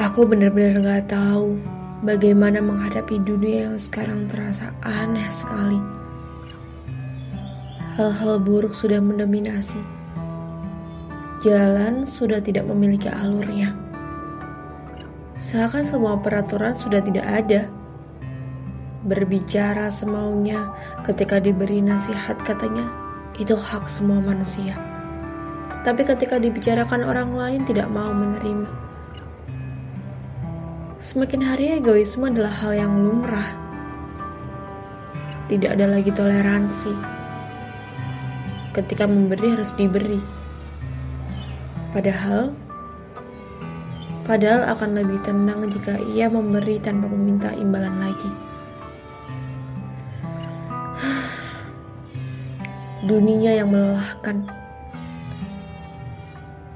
Aku benar-benar gak tahu bagaimana menghadapi dunia yang sekarang terasa aneh sekali. Hal-hal buruk sudah mendominasi. Jalan sudah tidak memiliki alurnya. Seakan semua peraturan sudah tidak ada. Berbicara semaunya ketika diberi nasihat katanya, itu hak semua manusia. Tapi ketika dibicarakan orang lain tidak mau menerima Semakin hari egoisme adalah hal yang lumrah. Tidak ada lagi toleransi. Ketika memberi harus diberi. Padahal padahal akan lebih tenang jika ia memberi tanpa meminta imbalan lagi. Dunia yang melelahkan.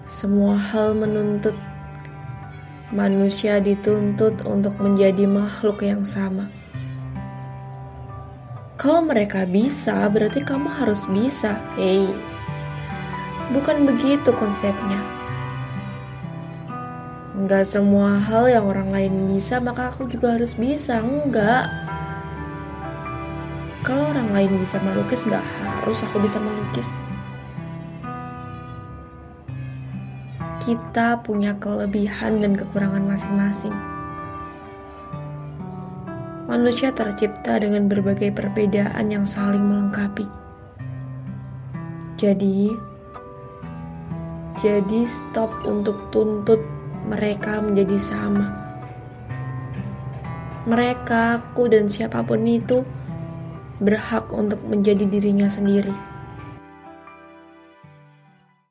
Semua hal menuntut manusia dituntut untuk menjadi makhluk yang sama. Kalau mereka bisa, berarti kamu harus bisa. Hei, bukan begitu konsepnya. Enggak semua hal yang orang lain bisa, maka aku juga harus bisa. Enggak. Kalau orang lain bisa melukis, nggak harus aku bisa melukis. Kita punya kelebihan dan kekurangan masing-masing. Manusia tercipta dengan berbagai perbedaan yang saling melengkapi. Jadi, jadi stop untuk tuntut mereka menjadi sama. Mereka, aku, dan siapa pun itu berhak untuk menjadi dirinya sendiri.